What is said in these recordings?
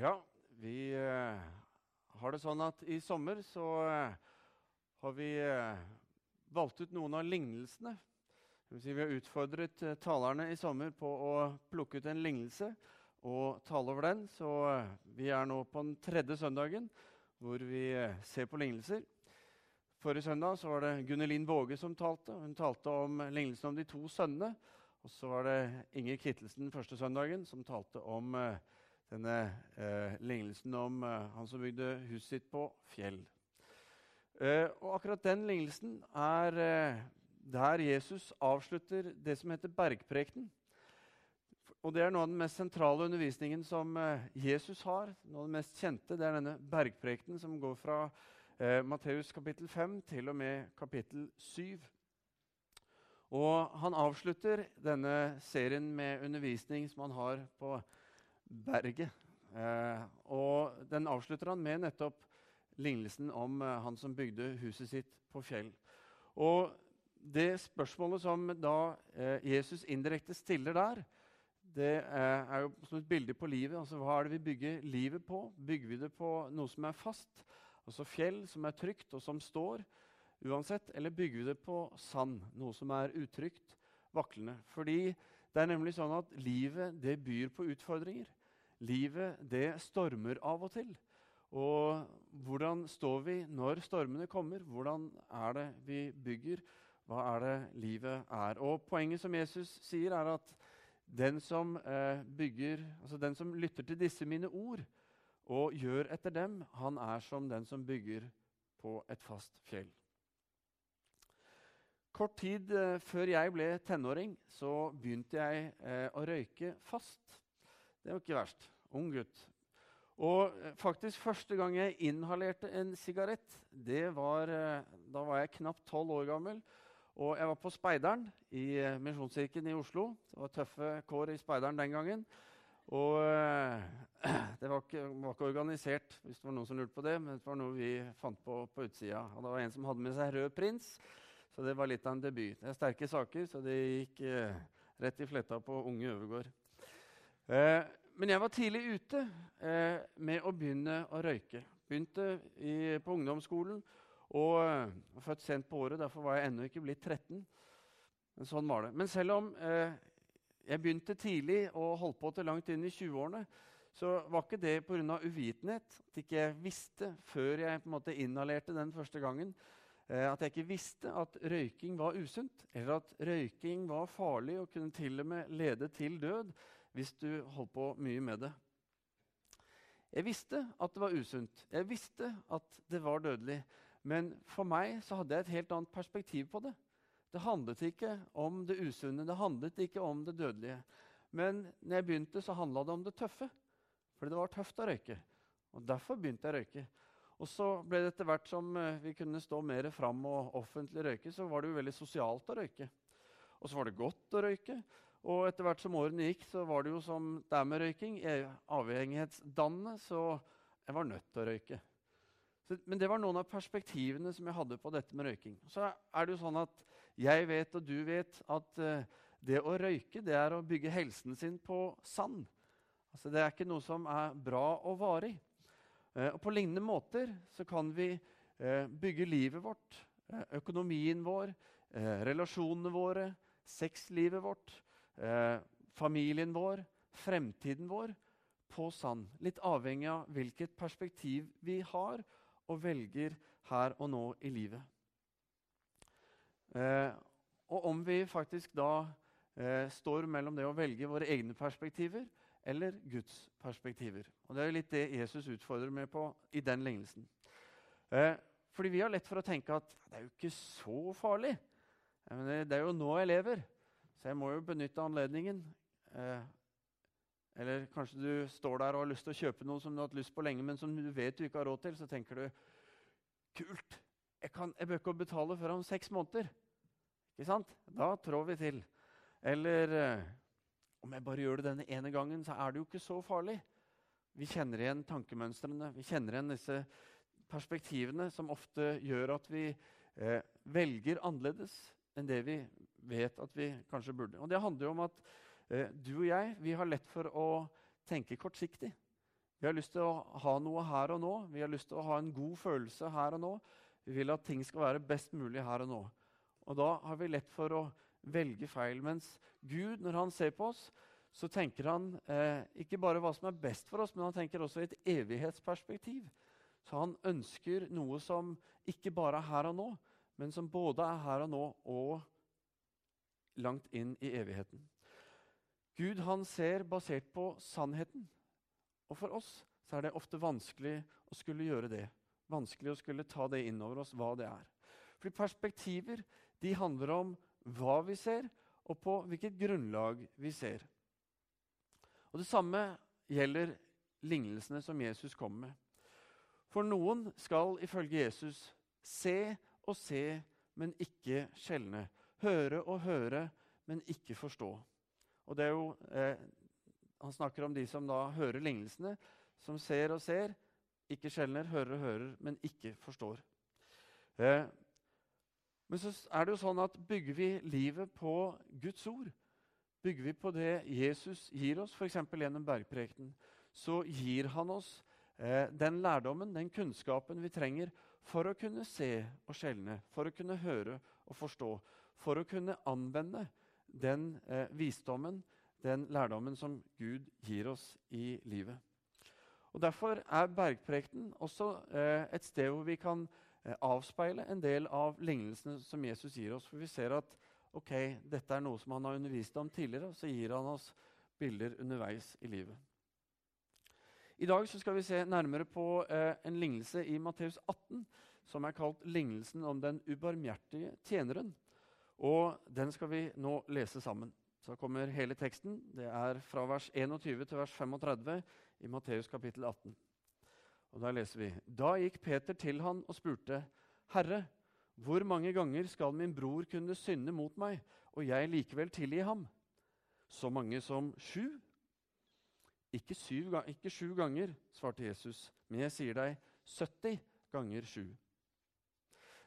Ja, vi eh, har det sånn at i sommer så eh, har vi eh, valgt ut noen av lignelsene. Si, vi har utfordret talerne i sommer på å plukke ut en lignelse og tale over den. Så vi er nå på den tredje søndagen hvor vi ser på lignelser. Forrige søndag så var det Gunnelin Våge som talte. Hun talte om lignelsen om de to sønnene. Og så var det Inger Kittelsen første søndagen som talte om eh, denne eh, lignelsen om eh, han som bygde huset sitt på fjell. Eh, og akkurat den lignelsen er eh, der Jesus avslutter det som heter bergprekenen. Og Det er noe av den mest sentrale undervisningen som eh, Jesus har. Noe av det mest kjente det er denne bergprekenen som går fra eh, Matteus kapittel 5 til og med kapittel 7. Og Han avslutter denne serien med undervisning som han har på berget. Eh, og den avslutter han med nettopp lignelsen om eh, han som bygde huset sitt på fjell. Og det spørsmålet som da eh, Jesus indirekte stiller der, det eh, er jo som et bilde på livet. Altså, Hva er det vi bygger livet på? Bygger vi det på noe som er fast, altså fjell som er trygt og som står, uansett, eller bygger vi det på sand, noe som er utrygt, vaklende? Fordi det er nemlig sånn at livet det byr på utfordringer. Livet det stormer av og til. Og hvordan står vi når stormene kommer? Hvordan er det vi bygger? Hva er det livet er? Og Poenget som Jesus sier, er at den som, eh, bygger, altså den som lytter til disse mine ord og gjør etter dem, han er som den som bygger på et fast fjell. Kort tid eh, før jeg ble tenåring, så begynte jeg eh, å røyke fast. Det var ikke verst. Ung gutt. Og eh, faktisk første gang jeg inhalerte en sigarett, det var Da var jeg knapt tolv år gammel. Og jeg var på Speideren i Misjonskirken i Oslo. Det var tøffe kår i Speideren den gangen. Og det var ikke, var ikke, organisert, hvis det var noen som lurte på det, men det var noe vi fant på på utsida. Og det var en som hadde med seg rød prins. Så det var litt av en debut. Det er sterke saker, så det gikk eh, rett i fletta på unge Øvergård. Eh, men jeg var tidlig ute eh, med å begynne å røyke. Begynte i, på ungdomsskolen og var eh, født sent på året. Derfor var jeg ennå ikke blitt 13. Men sånn var det. Men selv om eh, jeg begynte tidlig og holdt på til langt inn i 20-årene, så var ikke det pga. uvitenhet. At ikke jeg visste før jeg på en måte inhalerte den første gangen, at jeg ikke visste at røyking var usunt, eller at røyking var farlig og kunne til og med lede til død hvis du holdt på mye med det. Jeg visste at det var usunt, jeg visste at det var dødelig. Men for meg så hadde jeg et helt annet perspektiv på det. Det handlet ikke om det usunne, det handlet ikke om det dødelige. Men når jeg begynte, så handla det om det tøffe. Fordi det var tøft å røyke. Og Derfor begynte jeg å røyke. Og så ble det etter hvert som eh, vi kunne stå mer fram og offentlig røyke, så var det jo veldig sosialt å røyke. Og så var det godt å røyke. Og etter hvert som årene gikk, så var det jo som det er med røyking, avhengighetsdannende, så jeg var nødt til å røyke. Men det var noen av perspektivene som jeg hadde på dette med røyking. Så er det jo sånn at jeg vet, og du vet, at uh, det å røyke, det er å bygge helsen sin på sand. Altså, det er ikke noe som er bra og varig. Eh, og På lignende måter så kan vi eh, bygge livet vårt, eh, økonomien vår, relasjonene våre, sexlivet vårt, familien vår, fremtiden vår på sand. Litt avhengig av hvilket perspektiv vi har og velger her og nå i livet. og om vi faktisk da står mellom det å velge våre egne perspektiver eller Guds perspektiver. Og Det er jo litt det Jesus utfordrer med på i den lignelsen. Eh, fordi vi har lett for å tenke at det er jo ikke så farlig. Mener, det er jo nå jeg lever, så jeg må jo benytte anledningen. Eh, eller kanskje du står der og har lyst til å kjøpe noe som du har hatt lyst på lenge, men som du vet du ikke har råd til. Så tenker du kult, jeg, kan, jeg bør ikke betale før om seks måneder. Ikke sant? Da trår vi til. Eller eh, om jeg bare gjør det denne ene gangen, så er det jo ikke så farlig. Vi kjenner igjen tankemønstrene, vi kjenner igjen disse perspektivene som ofte gjør at vi eh, velger annerledes enn det vi vet at vi kanskje burde. Og Det handler jo om at eh, du og jeg vi har lett for å tenke kortsiktig. Vi har lyst til å ha noe her og nå. Vi har lyst til å ha en god følelse her og nå. Vi vil at ting skal være best mulig her og nå. Og da har vi lett for å velge feil. Mens Gud, når han ser på oss, så tenker han eh, ikke bare hva som er best for oss, men han tenker også i et evighetsperspektiv. Så han ønsker noe som ikke bare er her og nå, men som både er her og nå og langt inn i evigheten. Gud han ser basert på sannheten. Og for oss så er det ofte vanskelig å skulle gjøre det. Vanskelig å skulle ta det inn over oss, hva det er. Fordi perspektiver de handler om hva vi ser, og på hvilket grunnlag vi ser. Og Det samme gjelder lignelsene som Jesus kommer med. For noen skal ifølge Jesus se og se, men ikke skjelne. Høre og høre, men ikke forstå. Og det er jo, eh, Han snakker om de som da hører lignelsene, som ser og ser, ikke skjelner, hører og hører, men ikke forstår. Eh, men så er det jo sånn at bygger vi livet på Guds ord, bygger vi på det Jesus gir oss, f.eks. gjennom bergprekenen, så gir han oss eh, den lærdommen, den kunnskapen vi trenger for å kunne se og skjelne, for å kunne høre og forstå, for å kunne anvende den eh, visdommen, den lærdommen som Gud gir oss i livet. Og Derfor er bergprekenen også eh, et sted hvor vi kan avspeile en del av lignelsene som Jesus gir oss. For vi ser at ok, dette er noe som han har undervist om tidligere, og så gir han oss bilder underveis i livet. I dag skal vi se nærmere på eh, en lignelse i Matteus 18 som er kalt 'Lignelsen om den ubarmhjertige tjeneren'. Og Den skal vi nå lese sammen. Så kommer hele teksten. Det er fra vers 21 til vers 35 i Matteus kapittel 18. Og Da leser vi Da gikk Peter til han og spurte, Herre, hvor mange ganger skal min bror kunne synde mot meg, og jeg likevel tilgi ham? Så mange som sju? Ikke, syv, ikke sju ganger, svarte Jesus, men jeg sier deg 70 ganger sju.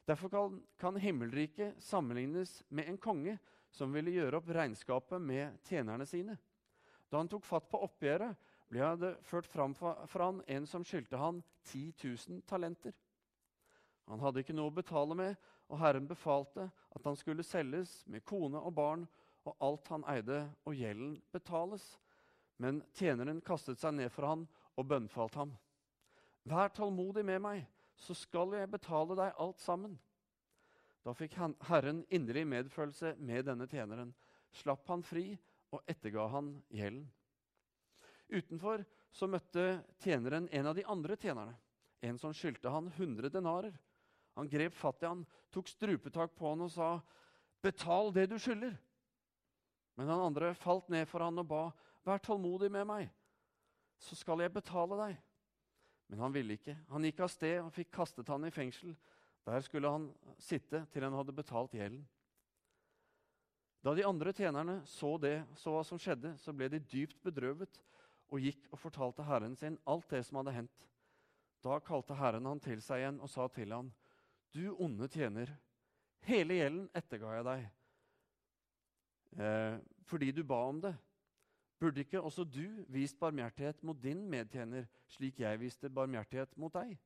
Derfor kan, kan himmelriket sammenlignes med en konge som ville gjøre opp regnskapet med tjenerne sine. Da han tok fatt på oppgjøret, ble det ført fram for han en som skyldte han 10 000 talenter. Han hadde ikke noe å betale med, og Herren befalte at han skulle selges med kone og barn, og alt han eide, og gjelden betales. Men tjeneren kastet seg ned for han og bønnfalt ham. Vær tålmodig med meg, så skal jeg betale deg alt sammen. Da fikk Herren inderlig medfølelse med denne tjeneren, slapp han fri og etterga han gjelden. Utenfor så møtte tjeneren en av de andre tjenerne, en som skyldte han 100 denarer. Han grep fatt i han, tok strupetak på han og sa, 'Betal det du skylder.' Men den andre falt ned for han og ba, 'Vær tålmodig med meg, så skal jeg betale deg.' Men han ville ikke. Han gikk av sted og fikk kastet han i fengsel. Der skulle han sitte til han hadde betalt gjelden. Da de andre tjenerne så det, så hva som skjedde, så ble de dypt bedrøvet og gikk og fortalte herren sin alt det som hadde hendt. Da kalte herren han til seg igjen og sa til han, Du onde tjener, hele gjelden etterga jeg deg, eh, fordi du ba om det. Burde ikke også du vist barmhjertighet mot din medtjener, slik jeg viste barmhjertighet mot deg?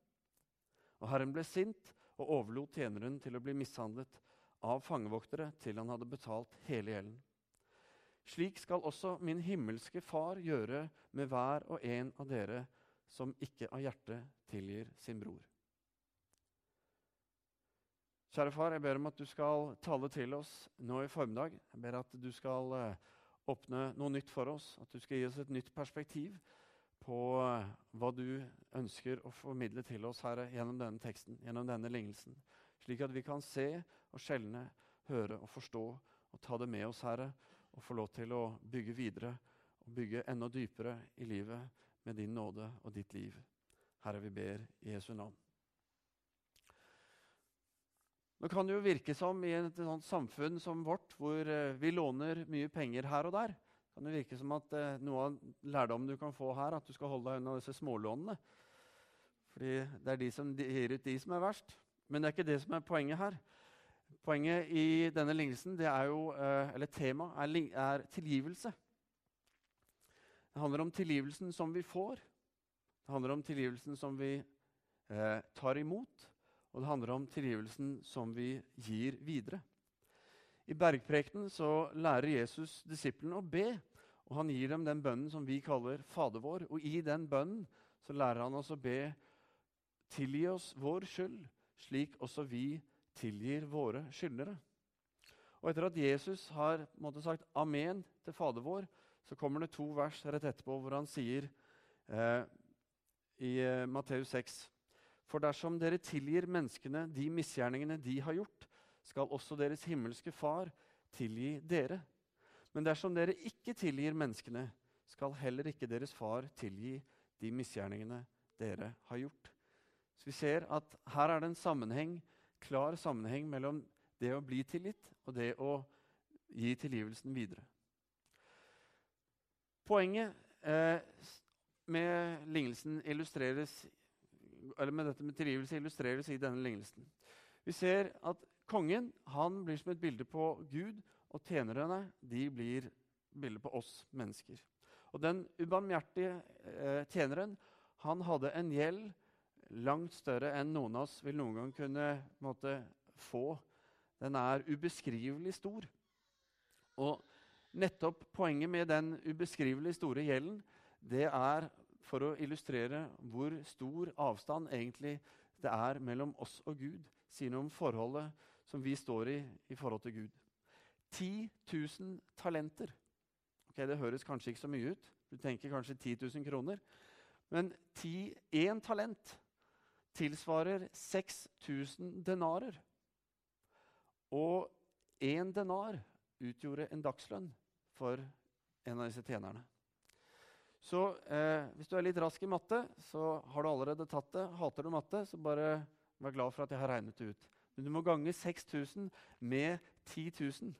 Og Herren ble sint og overlot tjeneren til å bli mishandlet av fangevoktere til han hadde betalt hele gjelden. Slik skal også min himmelske Far gjøre med hver og en av dere som ikke av hjertet tilgir sin bror. Kjære far, jeg ber om at du skal tale til oss nå i formiddag. Jeg ber at du skal uh, åpne noe nytt for oss, at du skal gi oss et nytt perspektiv på uh, hva du ønsker å formidle til oss, Herre, gjennom denne teksten, gjennom denne lignelsen. Slik at vi kan se og skjelne, høre og forstå og ta det med oss, Herre, og få lov til å bygge videre og bygge enda dypere i livet med din nåde og ditt liv. Herre, vi ber i Jesu navn. Nå kan det jo virke som i et sånt samfunn som vårt, hvor eh, vi låner mye penger her og der, kan det virke som at eh, noe av lærdommen du kan få her, at du skal holde deg unna disse smålånene. Fordi det er de som gir ut de som er verst. Men det er ikke det som er poenget her. Poenget i denne lignelsen, er jo, eh, eller temaet, er, tilgivelse. Det handler om tilgivelsen som vi får, Det handler om tilgivelsen som vi eh, tar imot, og det handler om tilgivelsen som vi gir videre. I bergprekenen så lærer Jesus disiplene å be, og han gir dem den bønnen som vi kaller Fader vår. Og i den bønnen så lærer han oss å be Tilgi oss vår skyld, slik også vi tilgir våre skyldnere. Og etter at Jesus har måtte, sagt amen til Fader vår, så kommer det to vers rett etterpå hvor han sier eh, i eh, Matteus 6.: For dersom dere tilgir menneskene de misgjerningene de har gjort, skal også deres himmelske Far tilgi dere. Men dersom dere ikke tilgir menneskene, skal heller ikke deres far tilgi de misgjerningene dere har gjort. Så vi ser at her er det en sammenheng, klar sammenheng mellom det å bli tilgitt og det å gi tilgivelsen videre. Poenget eh, med med dette med tilgivelse illustreres i denne lignelsen. Vi ser at kongen han blir som et bilde på Gud, og tjenerne de blir bilde på oss mennesker. Og Den ubarmhjertige eh, tjeneren han hadde en gjeld langt større enn noen av oss vil noen gang kunne måtte, få. Den er ubeskrivelig stor. Og nettopp poenget med den ubeskrivelig store gjelden det er for å illustrere hvor stor avstand egentlig det er mellom oss og Gud. Sier noe om forholdet som vi står i i forhold til Gud. 10 000 talenter. Okay, Det høres kanskje ikke så mye ut. Du tenker kanskje 10 000 kroner. Men 10, én talent tilsvarer 6000 denarer. Og én denar utgjorde en dagslønn for en av disse tjenerne. Så eh, hvis du er litt rask i matte, så har du allerede tatt det. Hater du matte, så bare vær glad for at jeg har regnet det ut. Men du må gange 6000 med 10 000.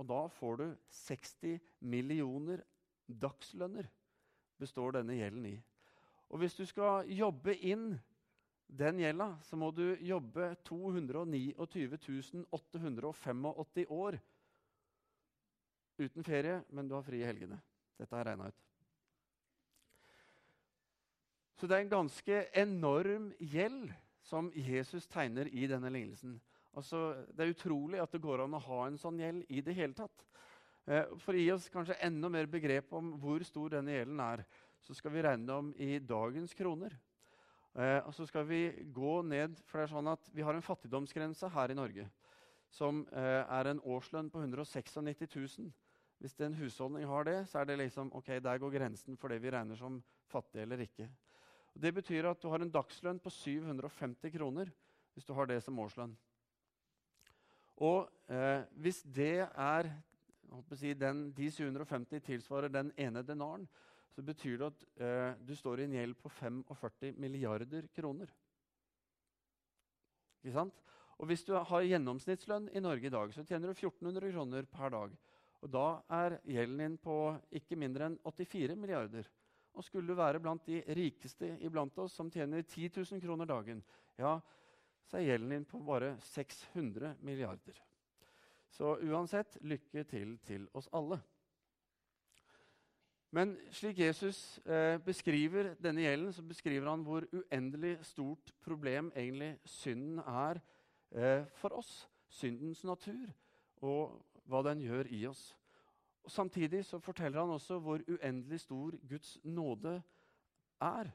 Og da får du 60 millioner dagslønner består denne gjelden i. Og hvis du skal jobbe inn den gjelda, så må du jobbe 229 885 år uten ferie, men du har fri i helgene. Dette har jeg regna ut. Så det er en ganske enorm gjeld som Jesus tegner i denne lignelsen. Altså, det er utrolig at det går an å ha en sånn gjeld i det hele tatt. Eh, for å gi oss kanskje enda mer begrep om hvor stor denne gjelden er, så skal vi regne om i dagens kroner. Eh, og så skal vi gå ned, for det er sånn at Vi har en fattigdomsgrense her i Norge som eh, er en årslønn på 196 000. Hvis en husholdning har det, så er det liksom, ok, der går grensen for det vi regner som fattig eller ikke. Og det betyr at du har en dagslønn på 750 kroner hvis du har det som årslønn. Og eh, hvis det er si, den, De 750 tilsvarer den ene denaren, så betyr det at eh, du står i en gjeld på 45 milliarder kroner. Ikke sant? Og Hvis du har gjennomsnittslønn i Norge i dag, så tjener du 1400 kroner per dag. Og Da er gjelden din på ikke mindre enn 84 milliarder. Og skulle du være blant de rikeste iblant oss som tjener 10 000 kroner dagen, ja, så er gjelden din på bare 600 milliarder. Så uansett, lykke til til oss alle. Men slik Jesus eh, beskriver denne gjelden, så beskriver han hvor uendelig stort problem egentlig synden er eh, for oss. Syndens natur og hva den gjør i oss. Og Samtidig så forteller han også hvor uendelig stor Guds nåde er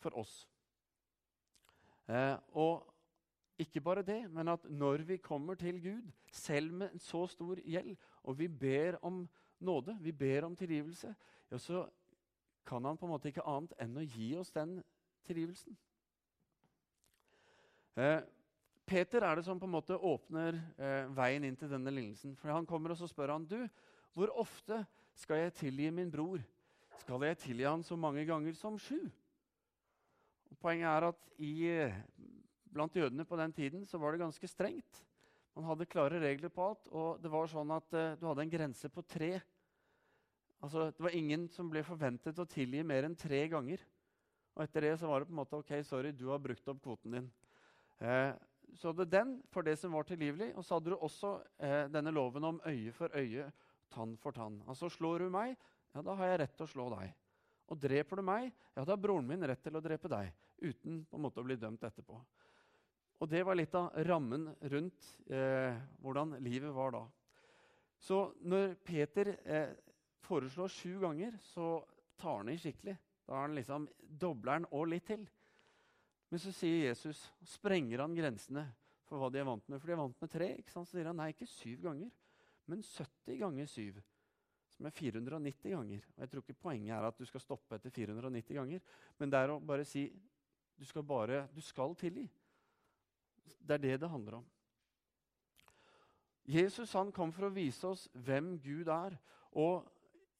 for oss. Eh, og ikke bare det, men at når vi kommer til Gud, selv med så stor gjeld, og vi ber om nåde, vi ber om tilgivelse, ja, så kan han på en måte ikke annet enn å gi oss den tilgivelsen. Eh, Peter er det som på en måte åpner eh, veien inn til denne lignelsen. For Han kommer og så spør han, du, hvor ofte skal jeg tilgi min bror. Skal jeg tilgi han så mange ganger som sju? Og poenget er at i, blant jødene på den tiden så var det ganske strengt. Man hadde klare regler på alt, og det var sånn at eh, du hadde en grense på tre Altså, det var ingen som ble forventet å tilgi mer enn tre ganger. Og etter det så var det på en måte ok, sorry, du har brukt opp kvoten din. Eh, så hadde den for det som var tilgivelig, og så hadde du også eh, denne loven om øye for øye, tann for tann. Altså slår du meg, ja, da har jeg rett til å slå deg. Og dreper du meg, ja, da har broren min rett til å drepe deg. Uten på en måte å bli dømt etterpå. Og det var litt av rammen rundt eh, hvordan livet var da. Så når Peter eh, foreslår sju ganger, så tar han i skikkelig. Da han liksom dobler og litt til. Men så sier Jesus, sprenger han grensene for hva de er vant med. For de er vant med tre. ikke sant? Så sier han nei, ikke syv ganger, men 70 ganger syv som er 490 ganger. Og Jeg tror ikke poenget er at du skal stoppe etter 490 ganger, men det er å bare si du skal, bare, du skal tilgi. Det er det det handler om. Jesus han kom for å vise oss hvem Gud er. Og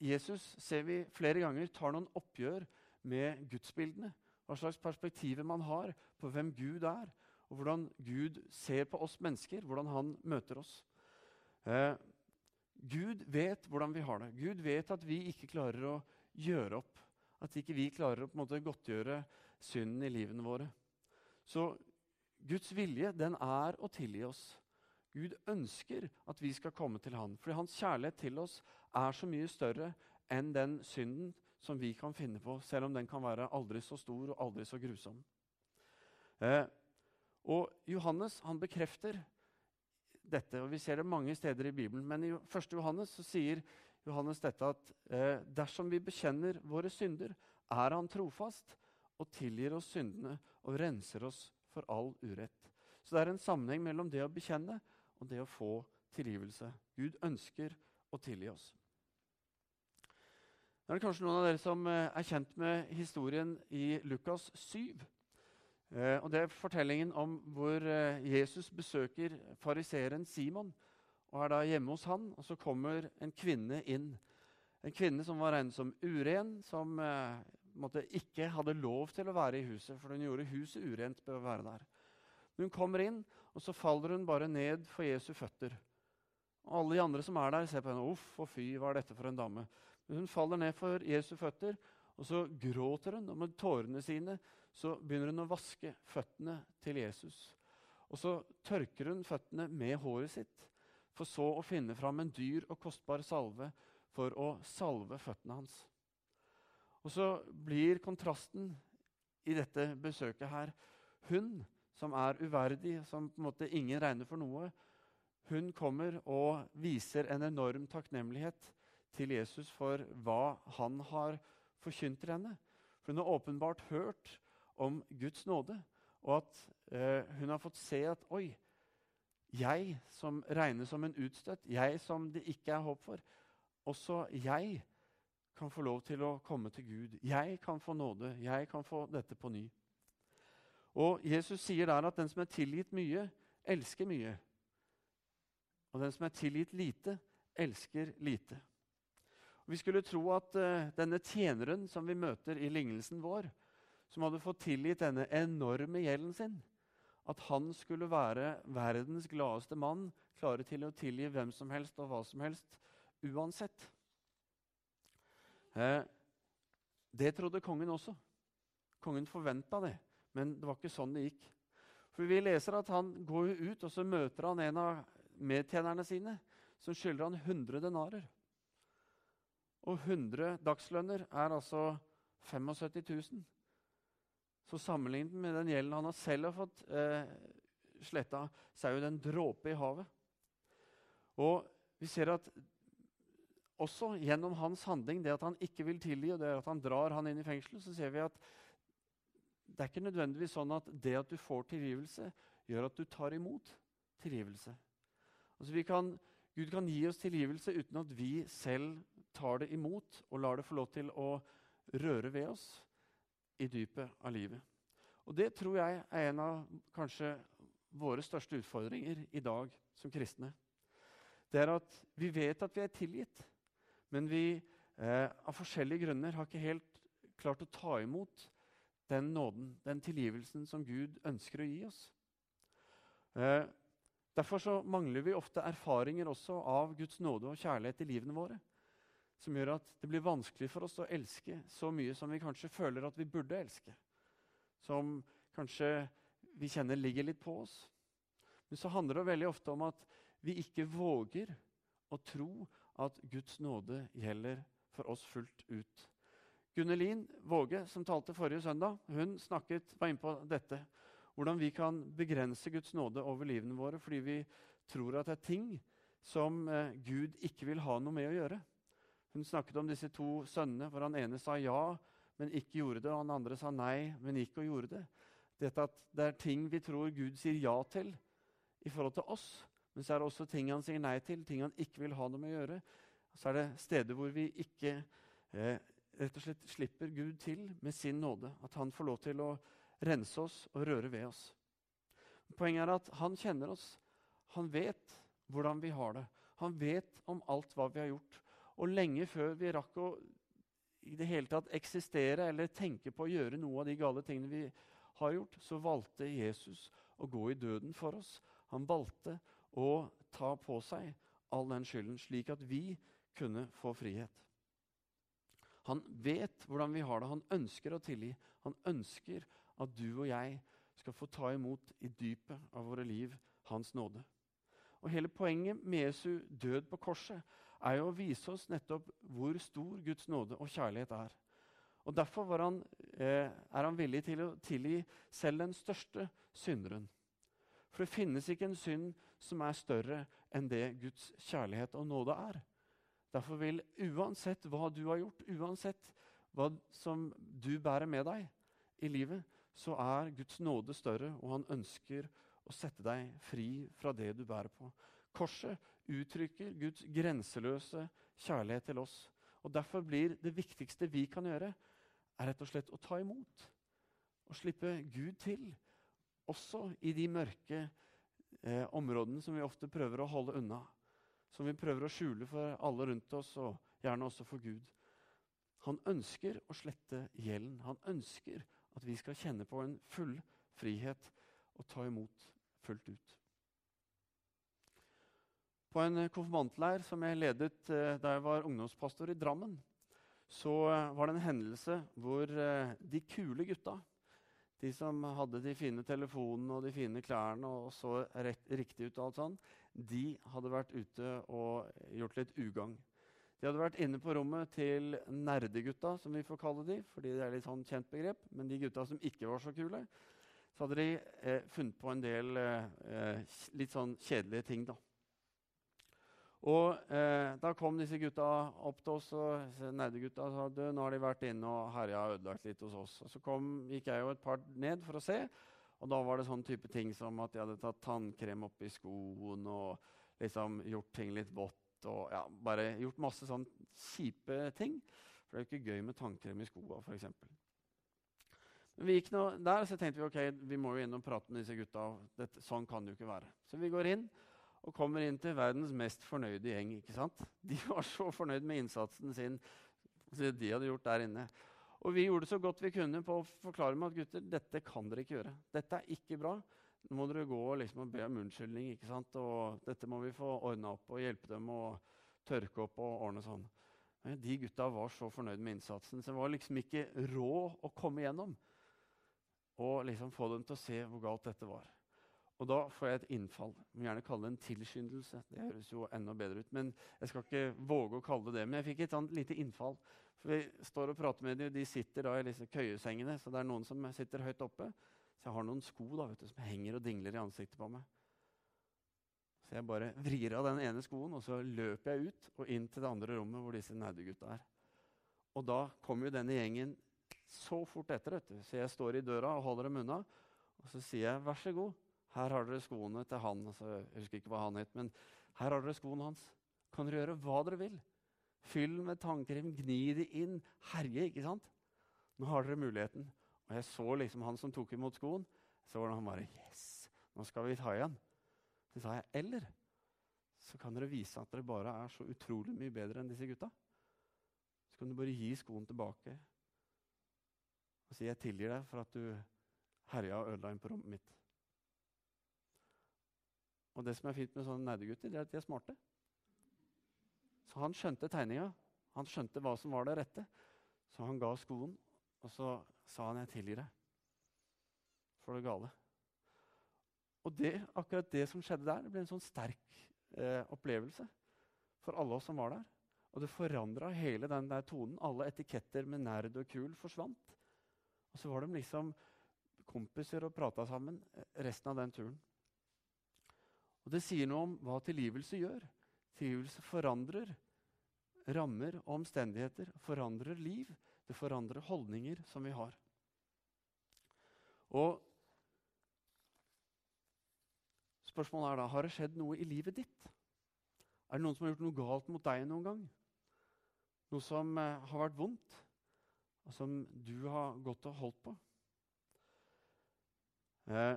Jesus ser vi flere ganger tar noen oppgjør med gudsbildene. Hva slags perspektiver man har på hvem Gud er, og hvordan Gud ser på oss mennesker, hvordan han møter oss. Eh, Gud vet hvordan vi har det. Gud vet at vi ikke klarer å gjøre opp. At ikke vi klarer å på en måte godtgjøre synden i livene våre. Så Guds vilje den er å tilgi oss. Gud ønsker at vi skal komme til Han, fordi hans kjærlighet til oss er så mye større enn den synden som vi kan finne på, selv om den kan være aldri så stor og aldri så grusom. Eh, og Johannes han bekrefter dette. og Vi ser det mange steder i Bibelen. Men i 1. Johannes så sier Johannes dette at eh, dersom vi bekjenner våre synder, er Han trofast og tilgir oss syndene og renser oss for all urett. Så det er en sammenheng mellom det å bekjenne og det å få tilgivelse. Gud ønsker å tilgi oss. Det er kanskje noen av dere som eh, er kjent med historien i Lukas 7. Eh, og Det er fortellingen om hvor eh, Jesus besøker fariseeren Simon og er da hjemme hos han. Og så kommer en kvinne inn. En kvinne som var regnet som uren, som måtte, ikke hadde lov til å være i huset, for hun gjorde huset urent ved å være der. Hun kommer inn, og så faller hun bare ned for Jesu føtter. Og Alle de andre som er der, ser på henne. 'Uff og fy, hva er dette for en dame?' Hun faller ned for Jesu føtter, og så gråter hun. Og med tårene sine så begynner hun å vaske føttene til Jesus. Og så tørker hun føttene med håret sitt, for så å finne fram en dyr og kostbar salve for å salve føttene hans. Og så blir kontrasten i dette besøket her Hun som er uverdig, som på en måte ingen regner for noe, hun kommer og viser en enorm takknemlighet til Jesus for hva han har forkynt til henne. For hun har åpenbart hørt om Guds nåde, og at eh, hun har fått se at oi, jeg som regnes som en utstøtt, jeg som det ikke er håp for, også jeg kan få lov til å komme til Gud. Jeg kan få nåde. Jeg kan få dette på ny. Og Jesus sier der at den som er tilgitt mye, elsker mye. Og den som er tilgitt lite, elsker lite. Vi skulle tro at uh, denne tjeneren som vi møter i lignelsen vår, som hadde fått tilgitt denne enorme gjelden sin. At han skulle være verdens gladeste mann, klare til å tilgi hvem som helst og hva som helst, uansett. Uh, det trodde kongen også. Kongen forventa det, men det var ikke sånn det gikk. For Vi leser at han går ut, og så møter han en av medtjenerne sine som skylder han 100 denarer. Og 100 dagslønner er altså 75 000. Så sammenlignet med den gjelden han selv har fått eh, sletta, så er jo det en dråpe i havet. Og vi ser at også gjennom hans handling, det at han ikke vil tilgi, og det at han drar han inn i fengsel, så ser vi at det er ikke nødvendigvis sånn at det at du får tilgivelse, gjør at du tar imot tilgivelse. Altså kan, Gud kan gi oss tilgivelse uten at vi selv tar det imot og lar det få lov til å røre ved oss i dypet av livet. Og Det tror jeg er en av kanskje våre største utfordringer i dag som kristne. Det er at vi vet at vi er tilgitt, men vi eh, av forskjellige grunner har ikke helt klart å ta imot den nåden, den tilgivelsen som Gud ønsker å gi oss. Eh, derfor så mangler vi ofte erfaringer også av Guds nåde og kjærlighet i livene våre som gjør at det blir vanskelig for oss å elske så mye som vi kanskje føler at vi burde elske. Som kanskje vi kjenner ligger litt på oss. Men så handler det veldig ofte om at vi ikke våger å tro at Guds nåde gjelder for oss fullt ut. Gunnelin Våge, som talte forrige søndag, hun snakket, var inne på dette. Hvordan vi kan begrense Guds nåde over livene våre fordi vi tror at det er ting som eh, Gud ikke vil ha noe med å gjøre. Hun snakket om disse to sønnene, hvor han ene sa ja, men ikke gjorde det, og han andre sa nei, men gikk og gjorde det. Dette at Det er ting vi tror Gud sier ja til i forhold til oss, men så er det også ting han sier nei til, ting han ikke vil ha noe med å gjøre. Så er det steder hvor vi ikke eh, rett og slett slipper Gud til med sin nåde. At han får lov til å rense oss og røre ved oss. Poenget er at han kjenner oss. Han vet hvordan vi har det. Han vet om alt hva vi har gjort. Og lenge før vi rakk å i det hele tatt eksistere eller tenke på å gjøre noe av de gale tingene vi har gjort, så valgte Jesus å gå i døden for oss. Han valgte å ta på seg all den skylden, slik at vi kunne få frihet. Han vet hvordan vi har det. Han ønsker å tilgi. Han ønsker at du og jeg skal få ta imot i dypet av våre liv hans nåde. Og Hele poenget med Jesu død på korset er jo å vise oss nettopp hvor stor Guds nåde og kjærlighet er. Og Derfor han, eh, er han villig til å tilgi selv den største synderen. For det finnes ikke en synd som er større enn det Guds kjærlighet og nåde er. Derfor vil uansett hva du har gjort, uansett hva som du bærer med deg i livet, så er Guds nåde større, og han ønsker å sette deg fri fra det du bærer på. Korset uttrykker Guds grenseløse kjærlighet til oss. Og Derfor blir det viktigste vi kan gjøre, er rett og slett å ta imot. Og slippe Gud til, også i de mørke eh, områdene som vi ofte prøver å holde unna. Som vi prøver å skjule for alle rundt oss, og gjerne også for Gud. Han ønsker å slette gjelden. Han ønsker at vi skal kjenne på en full frihet og ta imot fullt ut. På en konfirmantleir som jeg ledet eh, da jeg var ungdomspastor i Drammen, så eh, var det en hendelse hvor eh, de kule gutta, de som hadde de fine telefonene og de fine klærne og så rett, riktig ut, og alt sånn, de hadde vært ute og gjort litt ugagn. De hadde vært inne på rommet til nerdegutta, som vi får kalle de, fordi det er litt sånn kjent begrep, men de gutta som ikke var så kule, så hadde de eh, funnet på en del eh, litt sånn kjedelige ting. da. Og eh, Da kom disse gutta opp til oss og nerdegutta sa du, nå har de vært inne og herja og ødelagt litt hos oss. Og Så kom, gikk jeg jo et par ned for å se, og da var det sånn type ting som at de hadde tatt tannkrem oppi skoen og liksom gjort ting litt vått. og ja, Bare gjort masse sånn kjipe ting. For det er jo ikke gøy med tannkrem i skoa, f.eks. Vi gikk nå der, så tenkte vi ok, vi må jo inn og prate med disse gutta. Dette, sånn kan det jo ikke være. Så vi går inn og kommer inn til verdens mest fornøyde gjeng. ikke sant? De var så fornøyd med innsatsen sin det de hadde gjort der inne. Og vi gjorde så godt vi kunne på å forklare dem at gutter, dette kan dere ikke gjøre. Dette er ikke bra. Nå må dere gå liksom, og be om unnskyldning. ikke sant? Og dette må vi få ordna opp og hjelpe dem å tørke opp og ordne sånn. Men de gutta var så fornøyd med innsatsen, så det var liksom ikke råd å komme gjennom. Og liksom få dem til å se hvor galt dette var. Og da får jeg et innfall. Jeg må gjerne kalle det en tilskyndelse. Det høres jo enda bedre ut. Men jeg skal ikke våge å kalle det det. Men jeg fikk et sånt lite innfall. For Vi står og prater med dem, de sitter da i disse køyesengene. Så det er noen som sitter høyt oppe. Så jeg har noen sko da, vet du, som henger og dingler i ansiktet på meg. Så jeg bare vrir av den ene skoen, og så løper jeg ut og inn til det andre rommet hvor disse nerdegutta er. Og da kommer jo denne gjengen så fort etter. vet du. Så jeg står i døra og holder dem unna. Og så sier jeg 'vær så god'. Her har dere skoene til han. Altså, jeg husker ikke hva han het, men her har dere skoene hans. Kan dere gjøre hva dere vil. Fyll med tannkrem, gni det inn, herje, ikke sant? Nå har dere muligheten. Og jeg så liksom han som tok imot skoen. Så var det han bare Yes, nå skal vi ta igjen. Så sa jeg eller så kan dere vise at dere bare er så utrolig mye bedre enn disse gutta. Så kan du bare gi skoen tilbake og si jeg tilgir deg for at du herja og ødela inn på rommet mitt. Og det som er fint med sånne nerdegutter, er at de er smarte. Så han skjønte tegninga. Han skjønte hva som var det rette. Så han ga skoen, og så sa han 'jeg tilgir deg' for det gale. Og det, akkurat det som skjedde der, det ble en sånn sterk eh, opplevelse for alle oss som var der. Og det forandra hele den der tonen. Alle etiketter med nerd og kul forsvant. Og så var de liksom kompiser og prata sammen eh, resten av den turen. Og Det sier noe om hva tilgivelse gjør. Tilgivelse forandrer rammer og omstendigheter. Forandrer liv. Det forandrer holdninger som vi har. Og Spørsmålet er da har det skjedd noe i livet ditt. Er det noen som har gjort noe galt mot deg noen gang? Noe som eh, har vært vondt, og som du har gått og holdt på? Eh,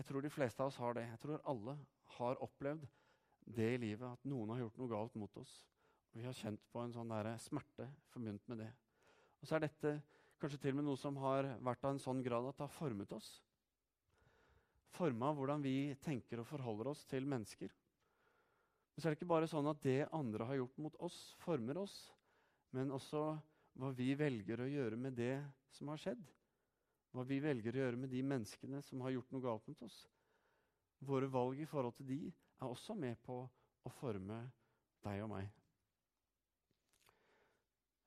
jeg tror de fleste av oss har det. Jeg tror alle har opplevd det i livet, at noen har gjort noe galt mot oss. Vi har kjent på en sånn smerte forbundet med det. Og så er dette kanskje til og med noe som har vært av en sånn grad at det har formet oss. Forma hvordan vi tenker og forholder oss til mennesker. Men så er det ikke bare sånn at det andre har gjort mot oss, former oss, men også hva vi velger å gjøre med det som har skjedd. Hva vi velger å gjøre med de menneskene som har gjort noe galt mot oss. Våre valg i forhold til de er også med på å forme deg og meg.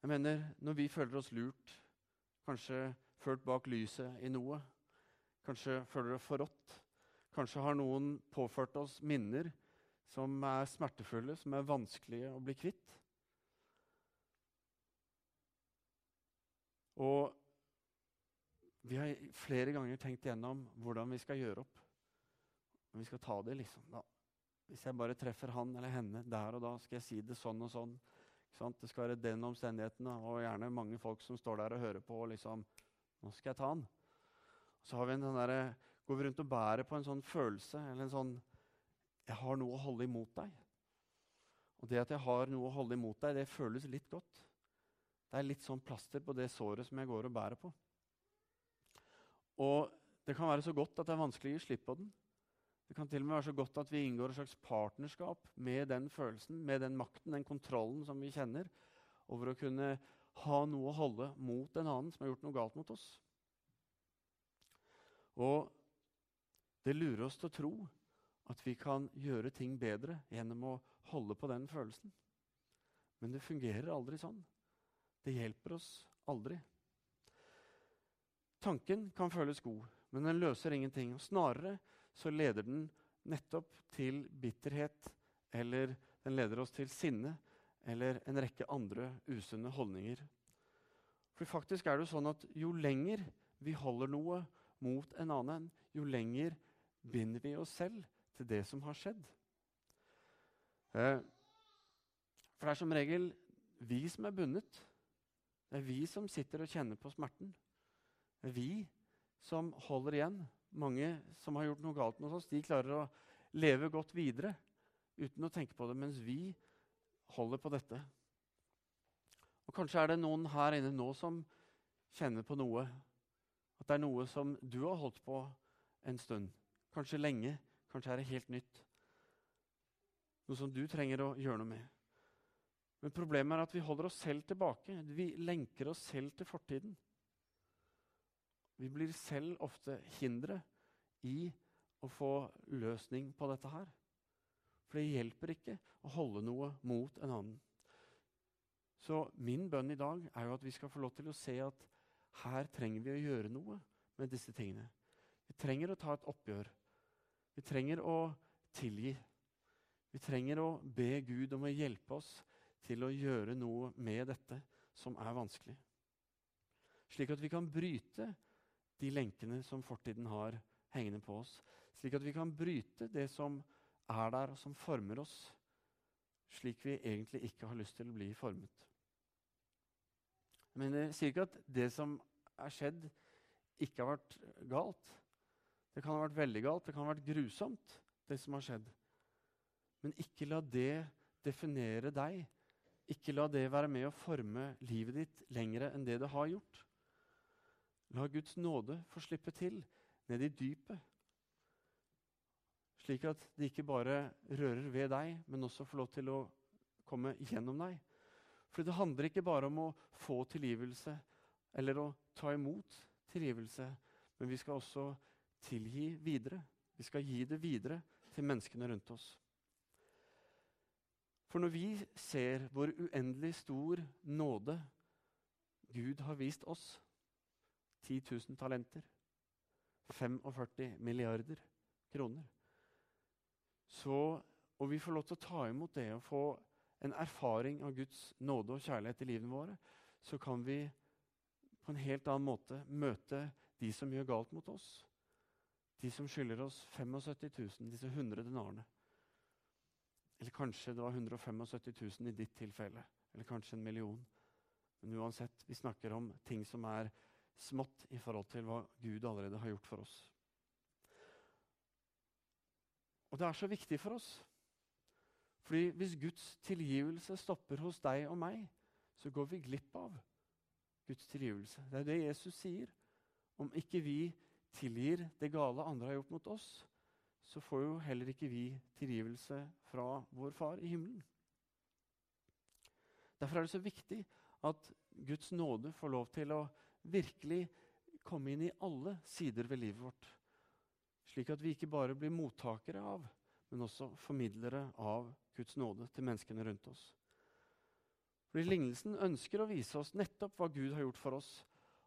Jeg mener, Når vi føler oss lurt, kanskje ført bak lyset i noe, kanskje føler oss forrådt, kanskje har noen påført oss minner som er smertefulle, som er vanskelige å bli kvitt. Og vi har flere ganger tenkt igjennom hvordan vi skal gjøre opp. Vi skal ta det, liksom. Da. Hvis jeg bare treffer han eller henne der og da, skal jeg si det sånn og sånn. Det skal være den omstendigheten, og gjerne mange folk som står der og hører på. og liksom, Nå skal jeg ta han. Så har vi en, der, går vi rundt og bærer på en sånn følelse eller en sånn jeg har noe å holde imot deg. Og det at jeg har noe å holde imot deg, det føles litt godt. Det er litt sånn plaster på det såret som jeg går og bærer på. Og det kan være så godt at det er vanskelig å gi slipp på den. Det kan til og med være så godt at vi inngår et slags partnerskap med den følelsen, med den makten, den kontrollen som vi kjenner, over å kunne ha noe å holde mot en annen som har gjort noe galt mot oss. Og det lurer oss til å tro at vi kan gjøre ting bedre gjennom å holde på den følelsen. Men det fungerer aldri sånn. Det hjelper oss aldri. Tanken kan føles god, men den løser ingenting. Og snarere så leder den nettopp til bitterhet, eller den leder oss til sinne eller en rekke andre usunne holdninger. For faktisk er det jo sånn at jo lenger vi holder noe mot en annen, jo lenger binder vi oss selv til det som har skjedd. Eh, for det er som regel vi som er bundet. Det er vi som sitter og kjenner på smerten. Vi som holder igjen. Mange som har gjort noe galt med oss, de klarer å leve godt videre uten å tenke på det, mens vi holder på dette. Og Kanskje er det noen her inne nå som kjenner på noe. At det er noe som du har holdt på en stund, kanskje lenge, Kanskje er det helt nytt. Noe som du trenger å gjøre noe med. Men problemet er at vi holder oss selv tilbake. Vi lenker oss selv til fortiden. Vi blir selv ofte hindre i å få løsning på dette her. For det hjelper ikke å holde noe mot en annen. Så min bønn i dag er jo at vi skal få lov til å se at her trenger vi å gjøre noe med disse tingene. Vi trenger å ta et oppgjør. Vi trenger å tilgi. Vi trenger å be Gud om å hjelpe oss til å gjøre noe med dette som er vanskelig. Slik at vi kan bryte de lenkene som fortiden har hengende på oss. Slik at vi kan bryte det som er der, og som former oss slik vi egentlig ikke har lyst til å bli formet. Men jeg sier ikke at det som er skjedd, ikke har vært galt. Det kan ha vært veldig galt, det kan ha vært grusomt, det som har skjedd. Men ikke la det definere deg. Ikke la det være med å forme livet ditt lenger enn det det har gjort. La Guds nåde få slippe til ned i dypet, slik at det ikke bare rører ved deg, men også får lov til å komme gjennom deg. For det handler ikke bare om å få tilgivelse eller å ta imot tilgivelse, men vi skal også tilgi videre. Vi skal gi det videre til menneskene rundt oss. For når vi ser hvor uendelig stor nåde Gud har vist oss 10 000 talenter, 45 milliarder kroner så, Og vi får lov til å ta imot det og få en erfaring av Guds nåde og kjærlighet i livene våre, så kan vi på en helt annen måte møte de som gjør galt mot oss. De som skylder oss 75 000, disse 100 denarene. Eller kanskje det var 175 000 i ditt tilfelle. Eller kanskje en million. Men uansett, vi snakker om ting som er smått i forhold til hva Gud allerede har gjort for oss. Og det er så viktig for oss. Fordi hvis Guds tilgivelse stopper hos deg og meg, så går vi glipp av Guds tilgivelse. Det er det Jesus sier. Om ikke vi tilgir det gale andre har gjort mot oss, så får jo heller ikke vi tilgivelse fra vår Far i himmelen. Derfor er det så viktig at Guds nåde får lov til å virkelig komme inn i alle sider ved livet vårt. Slik at vi ikke bare blir mottakere av, men også formidlere av Guds nåde til menneskene rundt oss. Fordi Lignelsen ønsker å vise oss nettopp hva Gud har gjort for oss,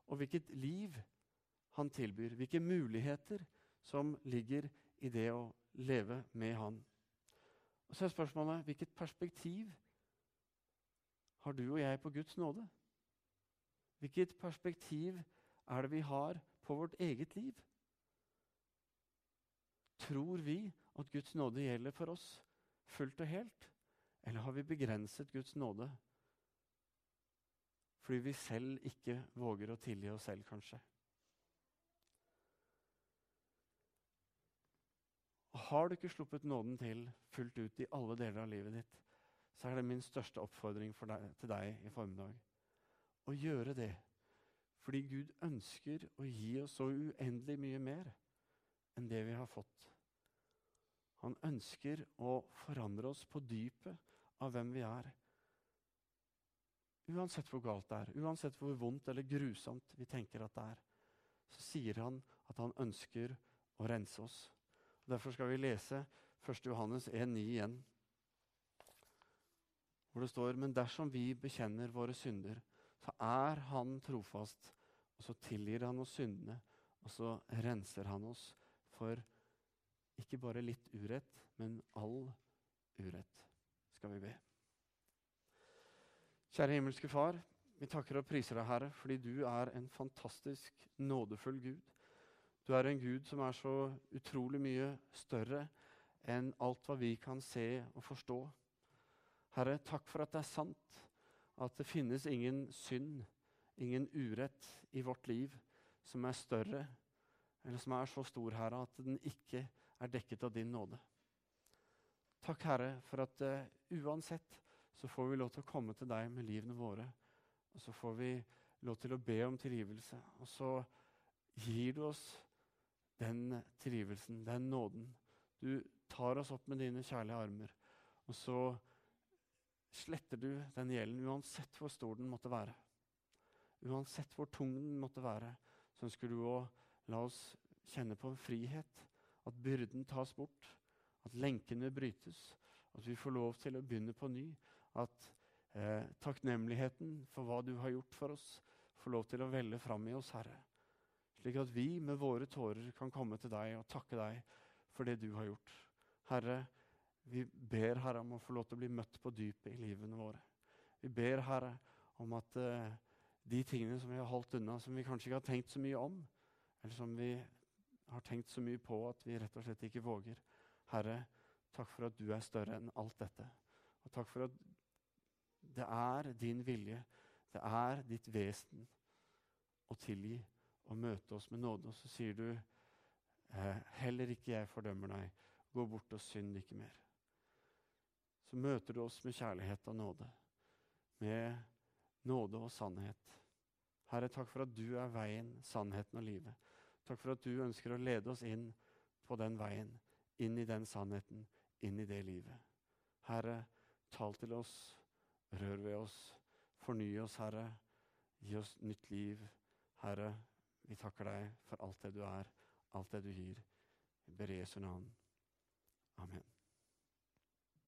og hvilket liv han tilbyr, hvilke muligheter som ligger i det å leve med han. Og Så er spørsmålet hvilket perspektiv har du og jeg på Guds nåde? Hvilket perspektiv er det vi har på vårt eget liv? Tror vi at Guds nåde gjelder for oss fullt og helt? Eller har vi begrenset Guds nåde fordi vi selv ikke våger å tilgi oss selv, kanskje? Har du ikke sluppet nåden til fullt ut i alle deler av livet ditt, så er det min største oppfordring deg, til deg i formiddag å gjøre det. Fordi Gud ønsker å gi oss så uendelig mye mer enn det vi har fått. Han ønsker å forandre oss på dypet av hvem vi er. Uansett hvor galt det er, uansett hvor vondt eller grusomt vi tenker at det er, så sier han at han ønsker å rense oss. Derfor skal vi lese 1. Johannes 1,9 igjen. Hvor det står Men dersom vi bekjenner våre synder, så er Han trofast, og så tilgir Han oss syndene, og så renser Han oss for ikke bare litt urett, men all urett, skal vi be. Kjære himmelske Far, vi takker og priser deg, Herre, fordi du er en fantastisk nådefull Gud. Du er en Gud som er så utrolig mye større enn alt hva vi kan se og forstå. Herre, takk for at det er sant at det finnes ingen synd, ingen urett i vårt liv som er større, eller som er så stor, Herre, at den ikke er dekket av din nåde. Takk, Herre, for at uh, uansett så får vi lov til å komme til deg med livene våre. Og så får vi lov til å be om tilgivelse. Og så gir du oss den tilgivelsen, den nåden. Du tar oss opp med dine kjærlige armer. Og så sletter du den gjelden, uansett hvor stor den måtte være. Uansett hvor tung den måtte være, så ønsker du å la oss kjenne på en frihet at byrden tas bort, at lenkene brytes, at vi får lov til å begynne på ny. At eh, takknemligheten for hva du har gjort for oss, får lov til å velle fram i oss, Herre. Slik at vi med våre tårer kan komme til deg og takke deg for det du har gjort. Herre, vi ber Herre om å få lov til å bli møtt på dypet i livene våre. Vi ber Herre om at uh, de tingene som vi har holdt unna, som vi kanskje ikke har tenkt så mye om, eller som vi har tenkt så mye på at vi rett og slett ikke våger. Herre, takk for at du er større enn alt dette. Og takk for at det er din vilje, det er ditt vesen å tilgi og møte oss med nåde. Og så sier du eh, heller ikke jeg fordømmer deg. Gå bort og synd ikke mer. Så møter du oss med kjærlighet og nåde. Med nåde og sannhet. Herre, takk for at du er veien, sannheten og livet. Takk for at du ønsker å lede oss inn på den veien, inn i den sannheten, inn i det livet. Herre, tal til oss, rør ved oss, forny oss, Herre. Gi oss nytt liv. Herre, vi takker deg for alt det du er, alt det du gir. Vi I Jesu navn. Amen.